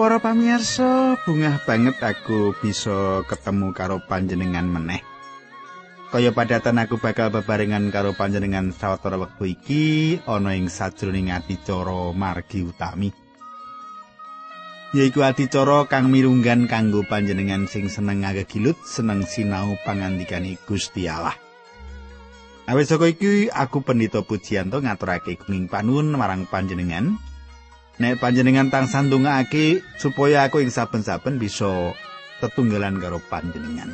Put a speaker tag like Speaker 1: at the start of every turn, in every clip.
Speaker 1: Para pamirsa, bungah banget aku bisa ketemu karo panjenengan meneh. Kaya padatan aku bakal bebarengan karo panjenengan sawetara wektu iki ana ing sajroning adicara margi utami. Yaiku adicara kang mirunggan kanggo panjenengan sing seneng ngagegilut, seneng sinau pangandikane Gusti Allah. Awit saka iki aku pendito pujianto ngaturake kuning panuwun marang panjenengan. Nek panjenengan tansah ndongaake supaya aku ing saben-saben bisa tetunggalan karo panjenengan.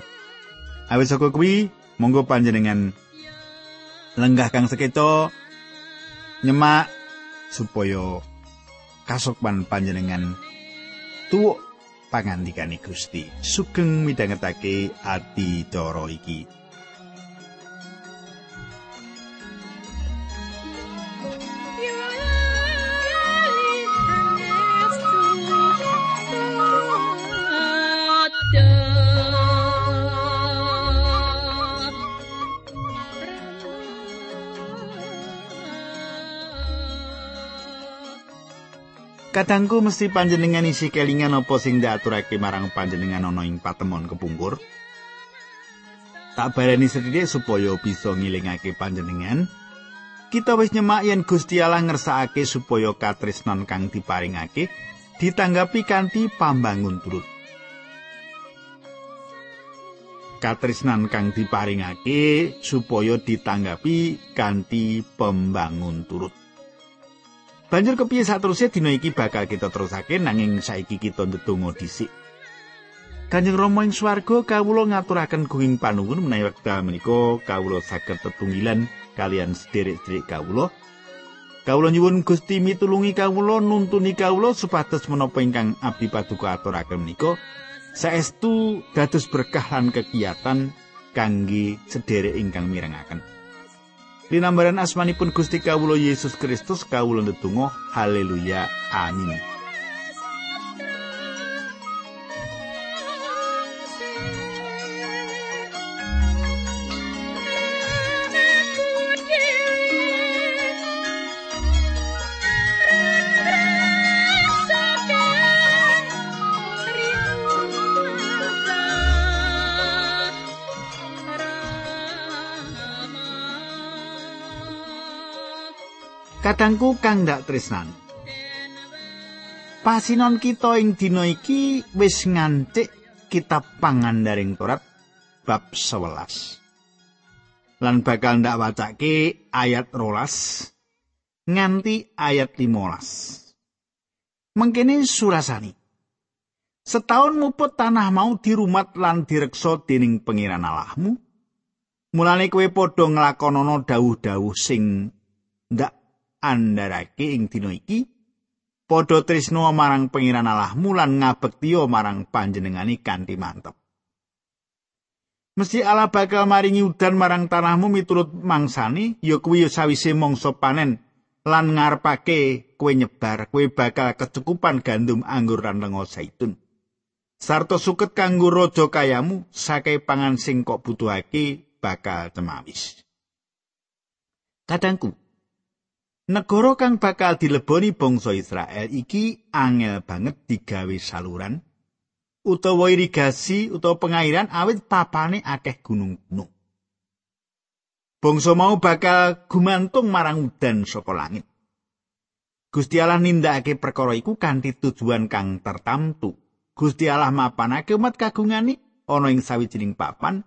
Speaker 1: Awis saka kuwi, monggo panjenengan lenggah kang seketo nyemak supaya kasukman panjenengan tuwuk pangandikane Gusti. Sugeng midhangetake ati cara iki. Kadangku mesti panjenengan isi kelingan apa sing diaturake marang panjenengan ana ing patemon kepungkur. Tak bareni sedhithik supaya bisa ngilingake panjenengan. Kita wis nyemak yen Gusti Allah ngersakake supaya katresnan kang diparingake ditanggapi kanthi pambangun turut. Katresnan kang diparingake supaya ditanggapi kanthi pembangun turut. Banjur kepiye saterusé dina iki bakal kita terusake nanging saiki kita ndedonga dhisik. Kanjeng Rama ing swarga kawula ngaturaken gunging panuwun menawi wekdal menika kawula saged tetunggilan kalian sederek-sederek kawula. Kawula nyuwun Gusti mitulungi kawula nuntuni kawula supados menapa ingkang abdi paduka aturaken menika saestu dados berkah lan kegiatan kangge sederek ingkang mirengaken. Linambaran asmanipun Gusti Kawulo Yesus Kristus kawulo ndedonga haleluya amin Kadangku kang ndak tresnan. Pasinon kita ing dina iki wis ngancik kitab pangandaring Torat bab 11. Lan bakal ndak wacake ayat rolas nganti ayat 15. Mengkene surasani. Setahun muput tanah mau dirumat lan direksa dening pengiran Allahmu. Mulane kowe padha nglakonana dawuh-dawuh sing ndak andharake ing dina iki padha tresno marang pengiran Allahmu lan ngabektiya marang panjenengani kanthi mantep. Mesti Allah bakal maringi udan marang tanahmu miturut mangsani, ya kuwi sawise mangsa panen lan ngarepake kue nyebar, kue bakal kecukupan gandum anggur lan lenga zaitun. Sarto suket kanggo raja kayamu, sakai pangan sing kok butuhake bakal temawis. Kadangku, Negara kang bakal dileboni bangsa Israel iki angel banget digawe saluran utawa irigasi utawa pengairan awit papane akeh gunung-gunung. Bangsa mau bakal gumantung marang udan saka langit. Gusti Allah nindakake perkara iku kanthi tujuan kang tertamtu. Gusti Allah mapanake umat kagungane ana ing sawijining papan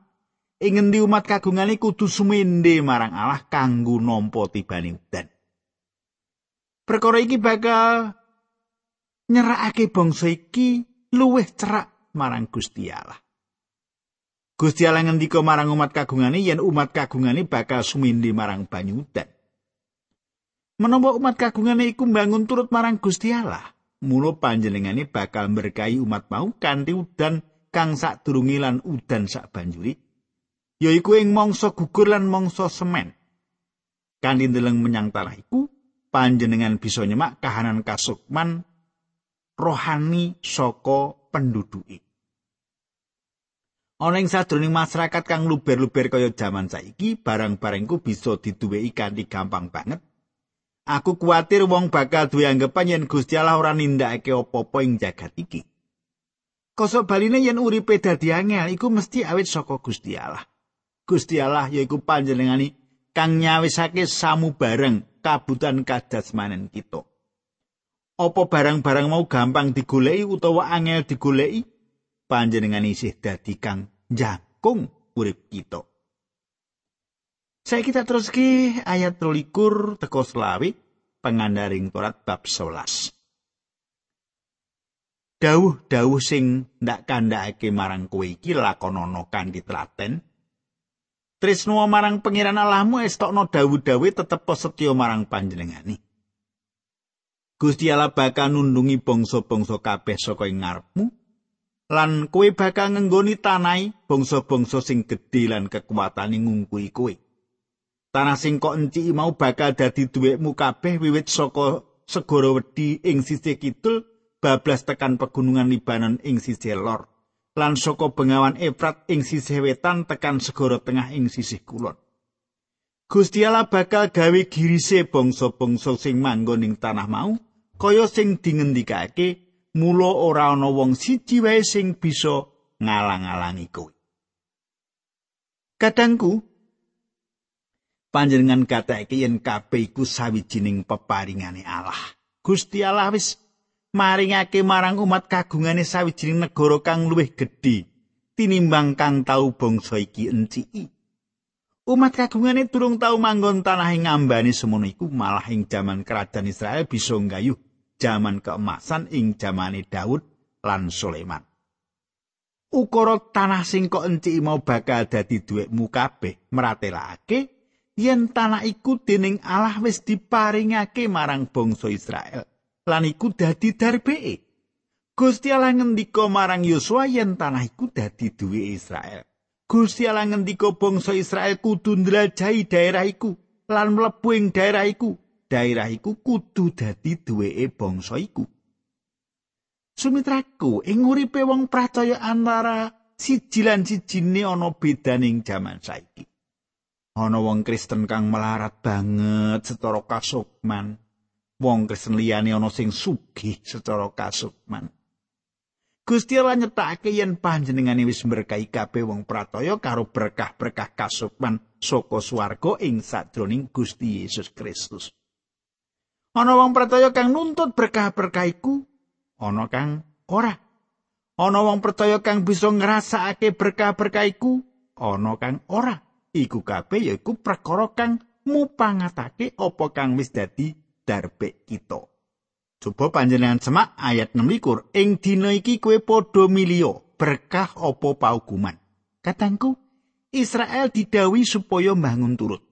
Speaker 1: ing ngendi umat kagungane kudu sumende marang Allah kanggo nampa tibane udan. Perkara iki bakal nyerakake bangsa iki luwih cerak marang Gusti Allah. Gusti Allah ngendika marang umat kagungane yen umat kagungane bakal sumindi marang banyu udan. Menawa umat kagungane iku mbangun turut marang Gusti Allah, mula panjenengane bakal berkahi umat mau kanthi udan kang sadurunge lan udan sak banjuri, yaiku ing mangsa gugur lan mangsa semen. Kanthi ndeleng menyang tanah iku, panjenengan bisa nyemak kahanan kasukman rohani saka penduduki. Ana ing sadroning masyarakat kang luber-luber kaya jaman saiki, barang-barangku bisa diduweki kanthi gampang banget. Aku kuatir wong bakal duwe anggapan yen Gusti Allah ora nindakake apa-apa ing jagat iki. Kosok baline yen uripe dadi angel iku mesti awit saka Gusti Allah. Gusti Allah yaiku panjenengani kang nyawisake samu bareng kabutan kadasmanen kita. Apa barang-barang mau gampang digoleki utawa angel digoleki? Panjenengan isih dadi kang jakung urip kita. Saya kita terus ki ayat 23 teko selawi pengandaring Torat bab 11. Dawuh-dawuh sing ndak kandhakake marang kowe iki lakonana kanthi telaten. Trisno marang pangeran Allahmu estokno dawuh-dawuh tetep setya marang panjenengani. Gusti Allah bakal nundungi bangsa-bangsa kabeh saka ing ngarepmu lan kowe bakal ngenggoni tanai bangsa-bangsa sing gedhe lan kekuatane ngungkuhi kowe. Tanah sing kok enci mau bakal dadi duwekmu kabeh wiwit saka segara wedi ing sisih kidul bablas tekan pegunungan Libanon ing sisih lor lan saka bengawan Efrat ing sisih wetan tekan segara tengah ing sisih kulon. Gusti Allah bakal gawe girise bangsa-bangsa sing manggon ing tanah mau kaya sing dingendikake mula ora ana wong siji wae sing bisa ngalang-alangi kowe. Kadangku panjenengan katake yen kabeh iku sawijining peparingane Allah. Gusti Allah wis maringake marang umat kagungane sawijining negara kang luwih gedhe tinimbang kang tau bangsa iki enciki. Umat kagungane durung tau manggon tanah ing ngambane semono iku malah ing jaman kerajaan Israel bisa nggayuh jaman keemasan ing jamane Daud lan Sulaiman. Ukara tanah sing kok enci mau bakal dadi duwekmu kabeh meratelake yen tanah iku dening Allah wis diparingake marang bangsa Israel lan iku dadi darbeke. Gusti Allah ngendika marang Yosua yen tanah iku dadi duwe Israel. Gusti Allah ngendika bangsa Israel kudu ndrajahi daerah iku lan mlebu ing daerah iku daerah iku kudu dadi duweke bangsa iku. Sumitraku, ing uripe wong percaya antara siji lan sijine ana bedaning jaman saiki. Ana wong Kristen kang melarat banget secara kasukman. Wong Kristen liyane ana sing sugih secara kasukman. Gusti Allah nyetakake yen panjenengane wis berkahi kabeh wong percaya karo berkah-berkah kasukman saka swarga ing sadroning Gusti Yesus Kristus. Ana wong percaya kang nuntut berkah-berkah iku, ana kang ora. Ana wong percaya kang bisa ngrasakake berkah-berkah iku, ana kang ora. Iku kabeh yaiku perkara kang mupangatake apa kang wis dadi darbe kita. Coba panjenengan semak ayat 6 ing dina iki kowe padha milio berkah apa paukuman. Katangku Israel didawi supaya mbangun turut.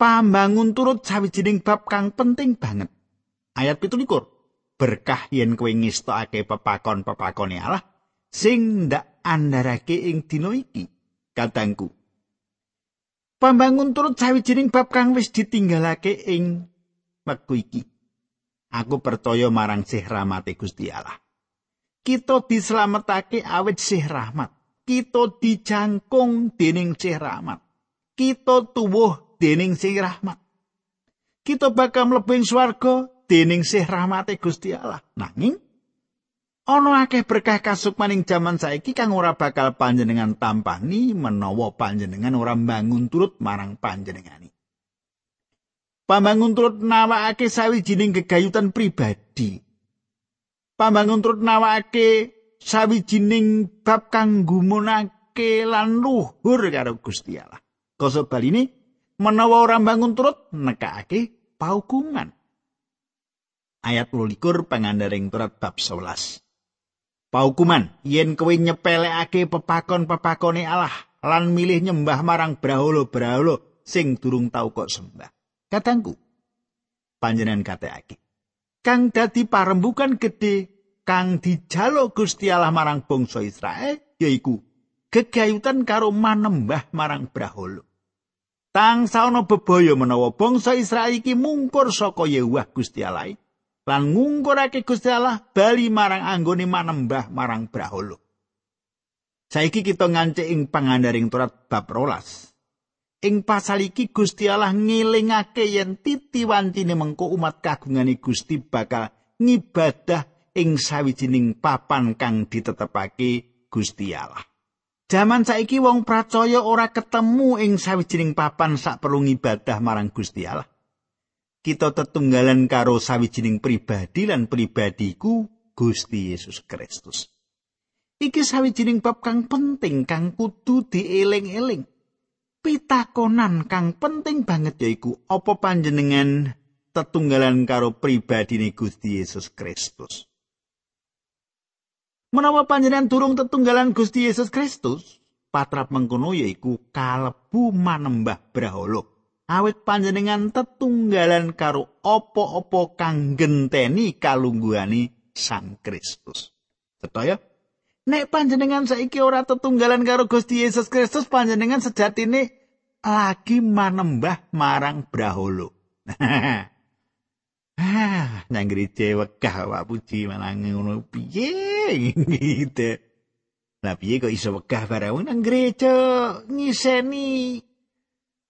Speaker 1: pambangun turut sawijining bab kang penting banget. Ayat 17. Berkah yen kowe ngestokake pepakon-pepakone Allah sing ndak andharake ing dina iki. Katangku. Pambangun turut sawijining bab kang wis ditinggalake ing wektu iki. Aku percaya marang sih rahmate Gusti Allah. Kita dislametake awit sih rahmat. Kita dijangkung dening sih rahmat. Kita tuwuh dening sing rahmat. Kita bakal mlebu swarga dening sih rahmate Gusti Allah. Nanging ana akeh berkah kasukmaning jaman saiki kang ora bakal panjenengan tampani menawa panjenengan ora bangun turut marang panjenengani. Pambangun turut nawakake sawijining gegayutan pribadi. Pambangun turut nawakake sawijining bab kang gumunake lan luhur karo Gusti Allah. Kosok bal ini menawa ora bangun turut nekake paukungan. Ayat 22 pangandaring turat bab 11. Paukuman yen kowe nyepelekake pepakon-pepakone Allah lan milih nyembah marang brahala-brahala sing durung tau kok sembah. Katangku, panjenengan kateake. Kang dadi parembukan gede kang dijaluk Gusti Allah marang bangsa Israel yaiku gegayutan karo manembah marang brahala. Tang saono bebaya menawa bangsa Israel iki mungkur saka Yehuwah Gusti Allah lan ngungkurake Gusti Allah bali marang anggone manembah marang Brahala. Saiki kita ngancik ing pangandaring turat bab rolas. Ing pasal iki Gusti Allah ngelingake yen titiwancine mengko umat kagungane Gusti bakal ngibadah ing sawijining papan kang ditetepake Gusti Allah. Jaman saiki wong percaya ora ketemu ing sawijining papan sak perlu ngibadah marang Gusti Allah. Kita tetunggalan karo sawijining pribadi lan pribadiku Gusti Yesus Kristus. Iki sawijining bab kang penting kang kudu dieling-eling. Pitakonan kang penting banget yaiku apa panjenengan tetunggalan karo pribadine Gusti Yesus Kristus. Menawa panjenengan durung tetunggalan Gusti Yesus Kristus, patrap mengkono yaiku kalebu manembah brahala. Awit panjenengan tetunggalan karo apa-apa kang genteni kalungguhane Sang Kristus. Sedaya Nek panjenengan saiki ora tetunggalan karo Gusti Yesus Kristus, panjenengan sejatine lagi manembah marang Braholo. Ah, nang gereja wegah Pak Puji malang ngono piye gitu. Lah piye kok iso wegah bareng nang gereja ngiseni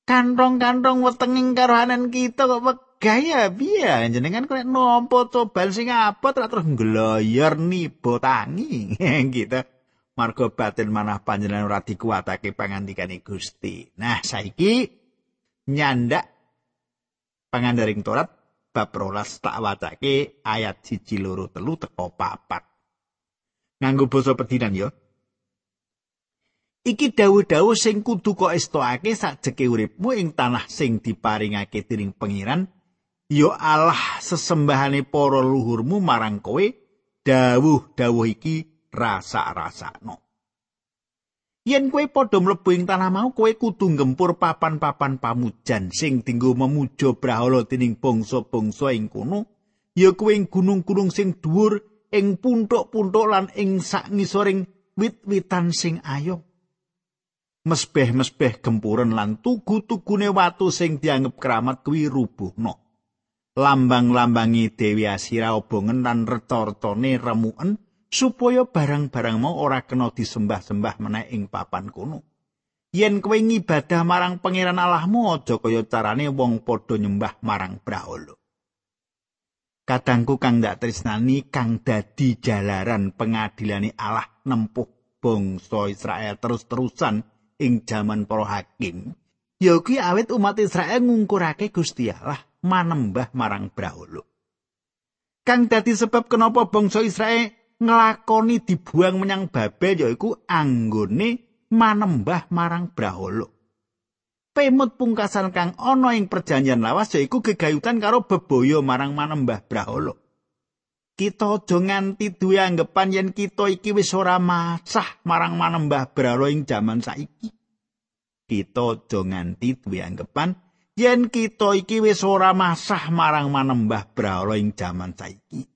Speaker 1: kantong-kantong wetenging karohanan kita kok gaya biya jenengan kok nompo coban sing apa terus ngloyor nibo tangi. Gitu. Margo batin manah panjenengan ora dikuatake pangandikane Gusti. Nah saiki nyandak pangandaring Torat bab rolas tak wacake ayat siji loro telu teko papat. Nganggo basa pedinan yo Iki dawuh-dawuh sing kudu kok estokake sakjeke uripmu ing tanah sing diparingake dening pangeran ya Allah sesembahane para luhurmu marang kowe dawuh-dawuh iki rasa-rasakno yen kowe padha mlebu ing tanah mau kowe kudu gempur papan-papan pamujan sing dinggo memuja brahala dening bangsa-bangsa ing kono. Ya kowe ing gunung-gunung sing dhuwur ing puntuk-puntuk lan ing sak ngisoring wit-witan sing ayo mesbeh-mesbeh gempuren lan tugu-tugune watu sing dianggep keramat kuwi rubuhno. Lambang-lambangi Dewi Asira obongen lan retortone remuken supaya barang-barang mau ora kena disembah-sembah meneh ing papan kuno. Yen kowe ngibadah marang pangeran Allahmu aja kaya carane wong padha nyembah marang Brahala. Kadangku kang ndak tresnani kang dadi jalaran pengadilane Allah nempuh bangsa Israel terus-terusan ing jaman para hakim. Ya kuwi awit umat Israel ngungkurake Gusti Allah manembah marang Brahala. Kang dadi sebab kenapa bangsa Israel nglakoni dibuang menyang Babel yaiku anggone manembah marang Brahala. Pemut pungkasan kang ana ing perjanjian lawas yaiku gegayutan karo bebaya marang manembah Brahala. Kita aja nganti duwe anggapan yen kita iki wis ora masah marang manembah Brahala ing jaman saiki. Kita aja nganti duwe anggapan yen kita iki wis ora masah marang manembah brahala ing jaman saiki.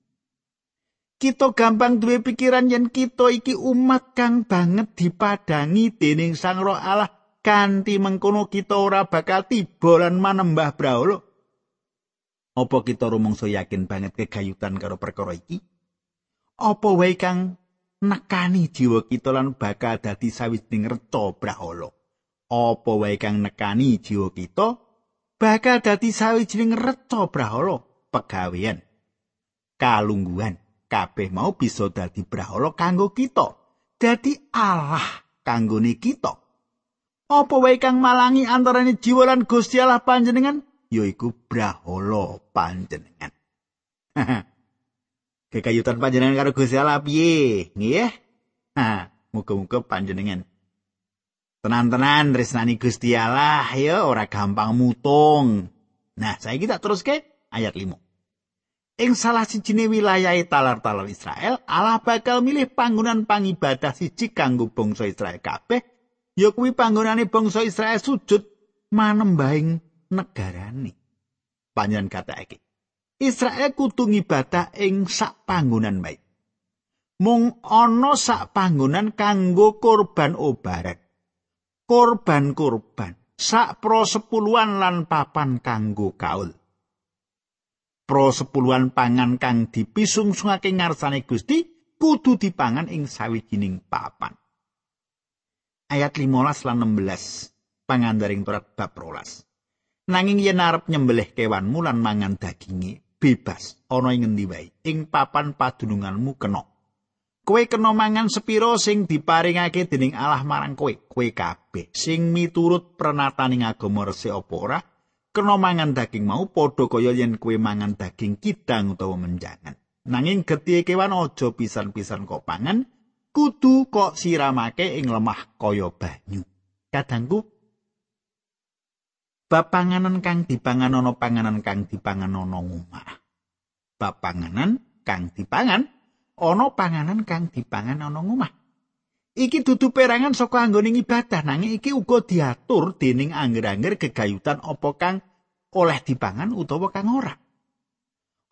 Speaker 1: Kita gampang duwe pikiran yen kita iki umat kang banget dipadangi dening Sang Roh Allah kanthi mengkono kita ora bakal tiba lan manembah brahala. Apa kita rumangsa yakin banget kegayutan karo perkara iki? Apa wae kang nekani jiwa kita lan bakal dadi sawijining reca brahala? Apa wae kang nekani jiwa kita bakal dadi sawijining reca brahala pegawean. Kalungguhan kabeh mau bisa dadi brahala kanggo kita dadi Allah kanggone kita. Apa wae kang malangi antarane jiwa lan Gusti Allah panjenengan? Yaiku brahala panjenengan. Kekayutan panjenengan karo Gusti Allah piye? Nggih ha muga-muga panjenengan Tenan-tenan resnani Gusti Allah ya ora gampang mutung. Nah, saya kita terus ke ayat 5. Ing salah sijine wilayah talar-talar Israel, Allah bakal milih panggonan pangibadah siji kanggo bangsa Israel kabeh, ya kuwi panggonane bangsa Israel sujud manembahing negarane. Panjenengan kata. Israel kudu ngibadah ing sak panggonan baik. Mung ana sak panggonan kanggo korban obarat. Korban-korban sak pro sepuluhan lan papan kanggo kaul. Pro sepuluhan pangan kang dipisungsungake ngarsane Gusti kudu dipangan ing sawijining papan. Ayat 15 lan 16 pangandaring turat bab rolas. Nanging yen arep nyembelih kewanmu lan mangan daginge, bebas ana ing ngendi wae ing papan padununganmu kena. Kowe kena mangan sepiro sing diparingake dening Allah marang kowe, kowe kabeh sing miturut prenataning agama resik apa ora, kena mangan daging mau padha kaya yen kowe mangan daging kidang utawa menjangan. Nanging getihe kewan aja pisan-pisan kok pangan, kudu kok siramake ing lemah kaya banyu. Kadangku bab panganan kang dipangan ana panganan kang dipangan ana ngomah. Bab panganan kang dipangan ana panganan kang dipangan ana ngomah. Iki dudu perangan saka anggone ibadah nanging iki uga diatur dening angger-angger gegayutan apa kang oleh dipangan utawa kang ora.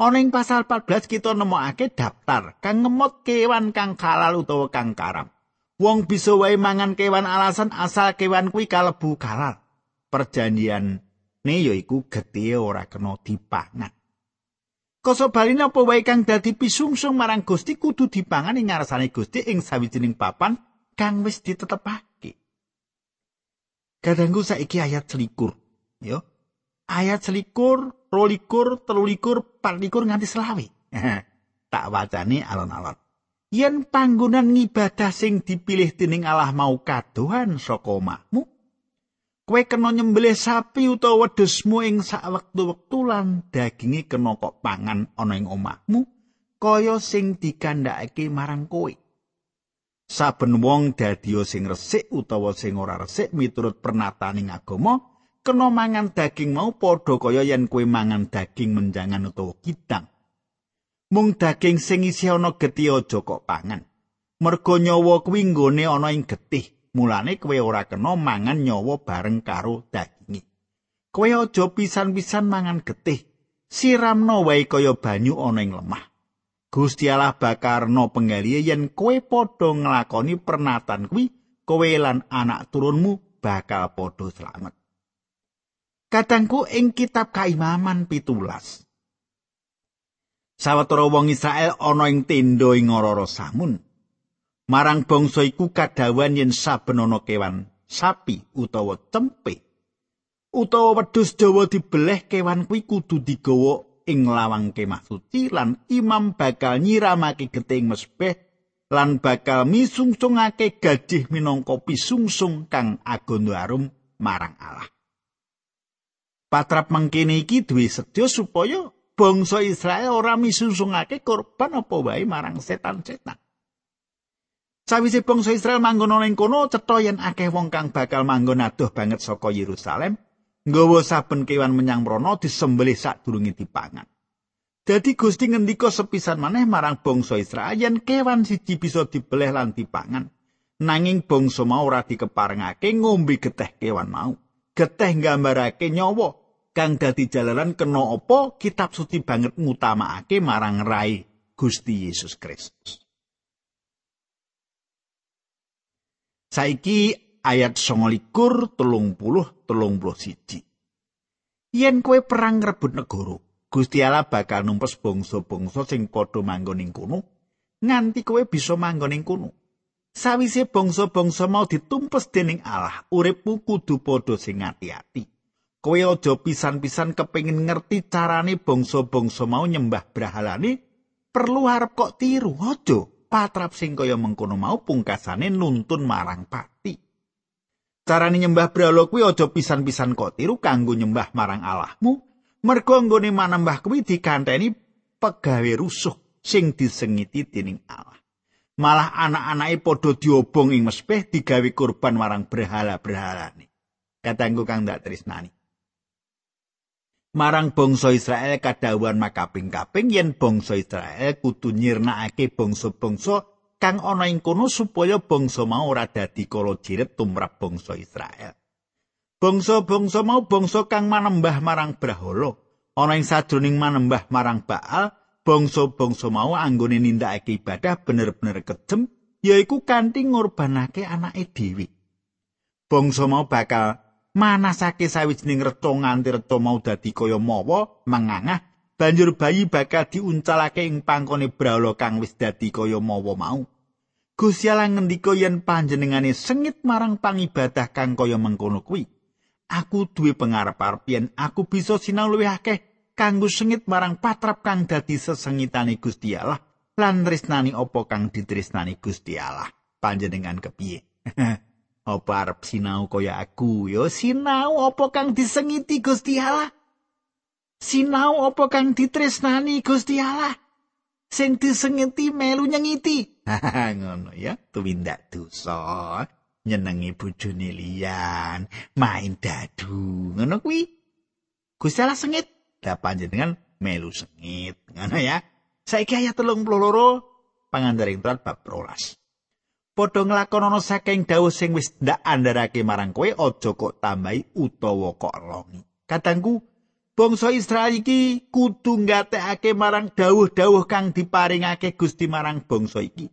Speaker 1: Ana ing pasal 14 kita nemokake daftar kang ngemot kewan kang halal utawa kang karam. Wong bisa wae mangan kewan alasan asal kewan kuwi kalebu halal. Perjanjian ne yaiku getih ora kena dipangan. Koso baline apa wae kang dadi pisungsung marang Gusti kudu dipangan ing ngarsane Gusti ing sawijining papan kang wis ditetepake. Kadangku saiki ayat selikur, yo. Ayat selikur, rolikur, telulikur, patlikur nganti selawi. tak wacane alon-alon. Yen panggonan ngibadah sing dipilih dening Allah mau kadohan saka omahmu, kowe kena nyembelih sapi utawa wedhusmu ing sak wektu-wektu lan daginge kena kok pangan ana ing omahmu kaya sing dikandhakake marang kowe. Saben wong dadi sing resik utawa sing ora resik miturut pernataning agama kena mangan daging mau padha kaya yen kowe mangan daging menjangan utawa kidang. Mung daging sing isih ana getih aja kok pangan. Mergo nyawa kuwi nggone ana ing getih Mulane kowe ora kena mangan nyawa bareng karo daginge. Kowe aja pisan-pisan mangan getih. Siramno wae kaya banyu ana ing lemah. Gusti Allah bakarno penggalihe yen kowe padha nglakoni pernatan kuwi, kowe lan anak turunmu bakal padha slamet. Katangku ing kitab Kaimaman pitulas. Sawetara wong Israel ana ing tenda ing Ngororo Samun. Marang bangsa iku kadawan yen saben ana kewan sapi utawa tempe utawa wedhus dawa dibeleh kewan kuwi kudu digawa ing lawang kemah suci lan imam bakal nyiramake geting mesbeh lan bakal misungsungake gajih minangka pisungsung kang agondo arum marang Allah. Patrap mangkene iki duwe sedya supaya bangsa Israel ora misungsungake korban apa wae marang setan-setan. Sawise bangsa Israel manggon ana ing kono, cetha yen akeh wong kang bakal manggon adoh banget saka Yerusalem, nggawa saben kewan menyang mrono disembelih sadurunge dipangan. Dadi Gusti ngendika sepisan maneh marang bangsa Israel yen kewan siji bisa dibeleh lan dipangan, nanging bangsa mau ora dikeparengake ngombe geteh kewan mau. Geteh nggambarake nyawa kang dadi jalaran kena apa kitab suci banget ngutamakake marang rai Gusti Yesus Kristus. Saiki ayat 29 telung puluh telung puluh siji. Yen kue perang rebut negara, Gusti Allah bakal numpes bangsa-bangsa sing padha manggon ing kono nganti kowe bisa manggon ing kono. Sawise bangsa-bangsa mau ditumpes dening Allah, uripmu kudu padha sing ati-ati. Kowe aja pisan-pisan kepengin ngerti carane bangsa-bangsa mau nyembah brahalane, perlu harap kok tiru, aja. Patrap sing kaya mengkono mau pungkasane nuntun marang pati. Carane nyembah brala kuwi aja pisan-pisan kok tiru kanggo nyembah marang Allahmu, mergo nggone manembah kuwi dikanteni pegawe rusuh sing disengiti dening Allah. Malah anak-anake padha diobong ing mespeh digawe kurban marang berhala-berhalane. Katanggu kang dak tresnani. Marang bangsa Israel kadhawuhan makaping-kaping yen bangsa Israel kudu nyirnakake bangsa-bangsa kang ana ing kono supaya bangsa mau ora dadi kala jiret tumrap bangsa Israel. Bangsa-bangsa mau bangsa kang manembah marang Brahala, ana ing sajroning manembah marang Baal, bangsa-bangsa mau anggone nindakake ibadah bener-bener kejem yaiku kanthi ngorbanake anake dhewe. Bangsa mau bakal manasake sawijining reca nganti reca mau dadi kaya mawa mangangah banjur bayi bakal diuncalake ing pangkone brahala kang wis dadi kaya mawa mau. Gusti Allah ngendika yen panjenengane sengit marang pangibadah kang kaya mengkono kuwi. Aku duwe pangarep-arep yen aku bisa sinau luwih akeh kanggo sengit marang patrap kang dadi sesengitane Gusti Allah lan tresnani apa kang ditresnani Gusti Allah. Panjenengan kepiye apa arep sinau kaya aku? Yo sinau apa kang disengiti Gusti Allah? Sinau apa kang ditresnani Gusti Allah? Sing disengiti melu nyengiti. Ngono ya tuwindak dosa. Nyenengi bojone liyan main dadu ngono kuwi. Gusti Allah sengit. Lah panjenengan melu sengit ngono ya. Saiki ayat 32 pangandaring bab 12. Padha nglakonana saking dawuh sing wis ndak andharake marang kowe aja kok tambahi utawa kok longi. Katangku bangsa Israel iki kudu ngatekake marang dawuh-dawuh kang diparingake Gusti marang bangsa iki.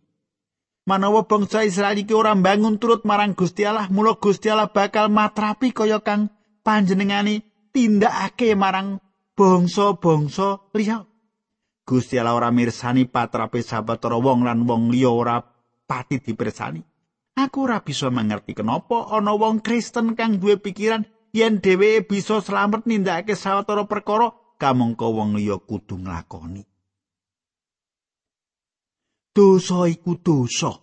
Speaker 1: Manawa bangsa Israel iki ora bangun turut marang Gusti Allah, mula Gusti Allah bakal matrapi kaya kang panjenengani tindakake marang bangsa-bangsa liya. Gusti Allah ora mirsani patrape sawetara wong lan wong liya ora pati dipersani. Aku ora bisa mengerti kenapa ana wong Kristen kang duwe pikiran yen dheweke bisa slamet nindakake sawetara perkara kamangka wong liya kudu nglakoni. Dosa iku dosa.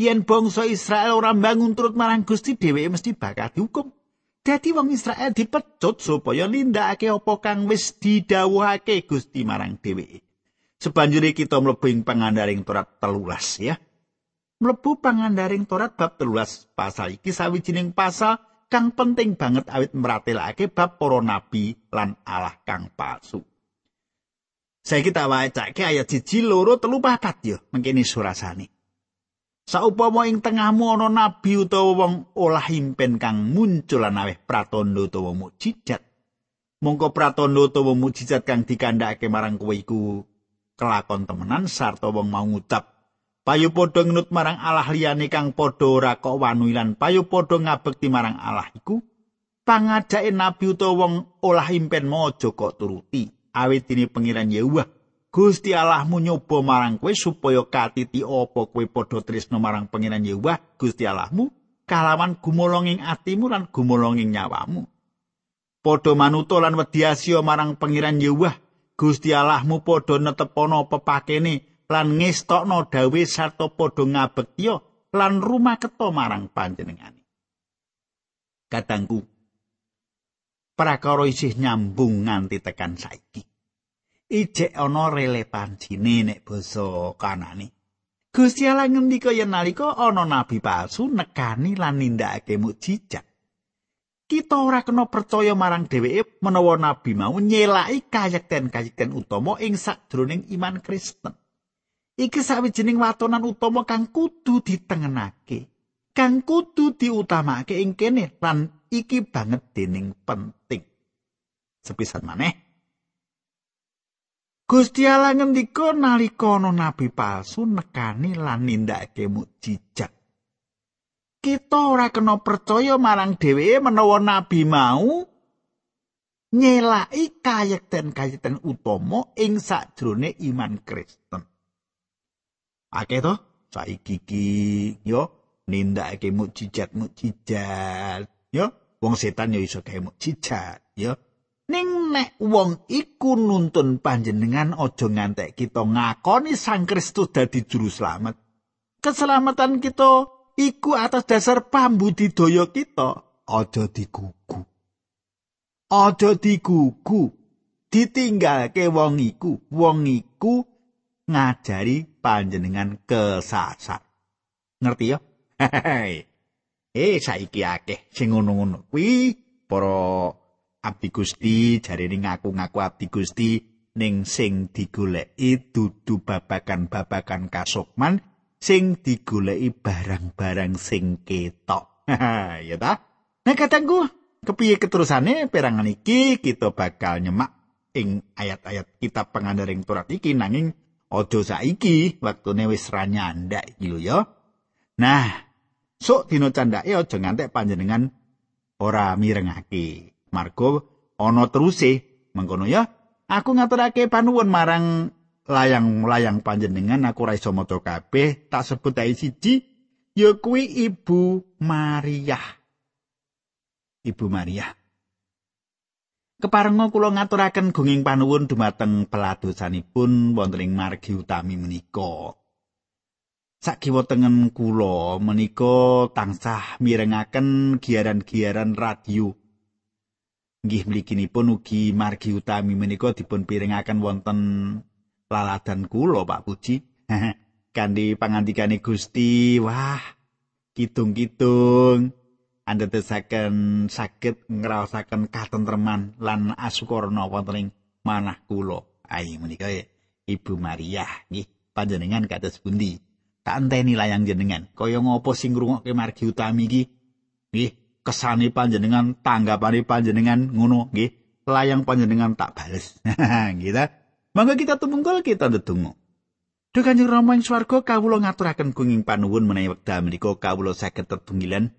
Speaker 1: Yen bangsa Israel ora bangun turut marang Gusti dheweke mesti bakal dihukum. Dadi wong Israel dipecut supaya nindakake apa kang wis didhawuhake Gusti marang dheweke. Sebanjure kita mlebu ing pangandaring Torat telulas ya. Mlebu pangandaring Torat bab telulas pasal iki sawijining pasal kang penting banget awit meratelake bab para nabi lan Allah kang palsu. Saya kita wacake ayat siji loro telu papat yo mengkini surasane. Saupama ing tengahmu ana nabi utawa wong olah impen kang muncul lan aweh pratandha utawa mukjizat. Mongko pratandha utawa mukjizat kang dikandhakake marang kowe iku kelakon temenan sarta wong mau ngucap payu padha ngenut marang Allah liyane kang padha ora kok wanu lan payu padha ngabekti marang Allah iku pangajake nabi utawa wong olah impen mojo kok turuti. Awit dene pengiran Yehuwa Gusti Allahmu nyoba marang kowe supaya katiti apa kowe padha tresno marang pengiran Yehuwa Gusti Allahmu? Kalawan gumolonging atimu lan gumolonging nyawamu. Padha manuto lan wedi marang pengiran Yehuwa Gusti Allahmu padha netepono pepakene lan ngestokno dawe sarta padha ngabektiya lan rumah keto marang panjenengane. Kadangku prakara isih nyambung nganti tekan saiki. Ijek ana relevansine nek basa kanane. Gusti Allah ngendika yen nalika ana nabi palsu nekani lan nindakake mukjizat. kita ora kena percaya marang dheweke menawa nabi mau nyelaki kayekten-kayekten utama ing sadroning iman Kristen. Iki sawijining watonan utama kang kudu ditengenake, kang kudu diutamake ing kene lan iki banget dening penting. Sepisan maneh Gusti Allah ngendika nalika ana nabi palsu nekani lan nindakake mukjizat. kita ora kena percaya marang dheweke menawa nabi mau nyelaki kayekten-kayekten utama ing sakjroning iman Kristen. Akeh to? Saiki iki yo nindakake mukjizat-mukjizat yo. Wong setan yo iso gawe mukjizat yo. Ning nek wong iku nuntun panjenengan aja ngantek kita ngakoni Sang Kristus dadi juru slamet. Keselamatan kita iku atas dasar pambudidaya kita aja digugu. Aja digugu. Ditinggalke wong iku. Wong iku ngajari panjenengan kesasar ngerti ya? Eh saiki akeh sing ngono-ngono. Kuwi para abdi Gusti jarene ngaku-ngaku abdi Gusti ning sing digoleki dudu babakan-babakan kasukman sing digoleki barang-barang sing ketok. ya ta? Nah katangku, kepiye keterusane? Perangan iki kita bakal nyemak ing ayat-ayat kitab pengandaring Torat iki nanging aja saiki waktune wis ra nyandak lho ya. Nah, sok dina candake aja ngantek panjenengan ora mirengake. Margo ana teruse mengkono ya. Aku ngaturake panuwun marang layang-layang panjenengan aku ora iso maca kabeh tak sebut ae siji ya kuwi Ibu Maria Ibu Maria Keparenga kula ngaturaken gunging panuwun dumateng peladosanipun wonten ing margi utami menika. Sakiwa tengen kula menika tansah mirengaken giaran-giaran radio. Nggih mliginipun ugi margi utami menika dipun pirengaken wonten laladan kula Pak Puji. Kanthi pangandikane Gusti, wah, kidung-kidung. Andetesaken saged ngraosaken katentreman lan asukarna wonten ing manah kula. Ai menika Ibu Maria nggih panjenengan kados pundi? Tak enteni layang jenengan. Kaya ngopo sing ngrungokke margi utami iki? Nggih, kesane panjenengan, tanggapane panjenengan ngono nggih. Layang panjenengan tak bales. nggih ta? Mangga kita tumungkul kita ndedonga. Duh Kanjeng Rama ing swarga kawula ngaturaken kuning panuwun menawi wekdal menika kawula saged tetunggilan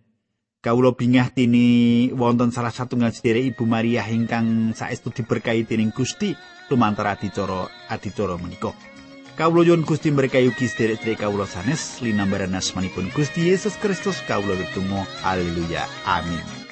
Speaker 1: Kawula bingah tini wonten salah satunggal sedherek Ibu Maria ingkang saestu diberkahi dening Gusti lumantar adicara adicara menika. Kawula nyuwun Gusti berkahi ugi sedherek-sedherek kawula sanes linambaran asmanipun Gusti Yesus Kristus kawula tetunggal haleluya amin.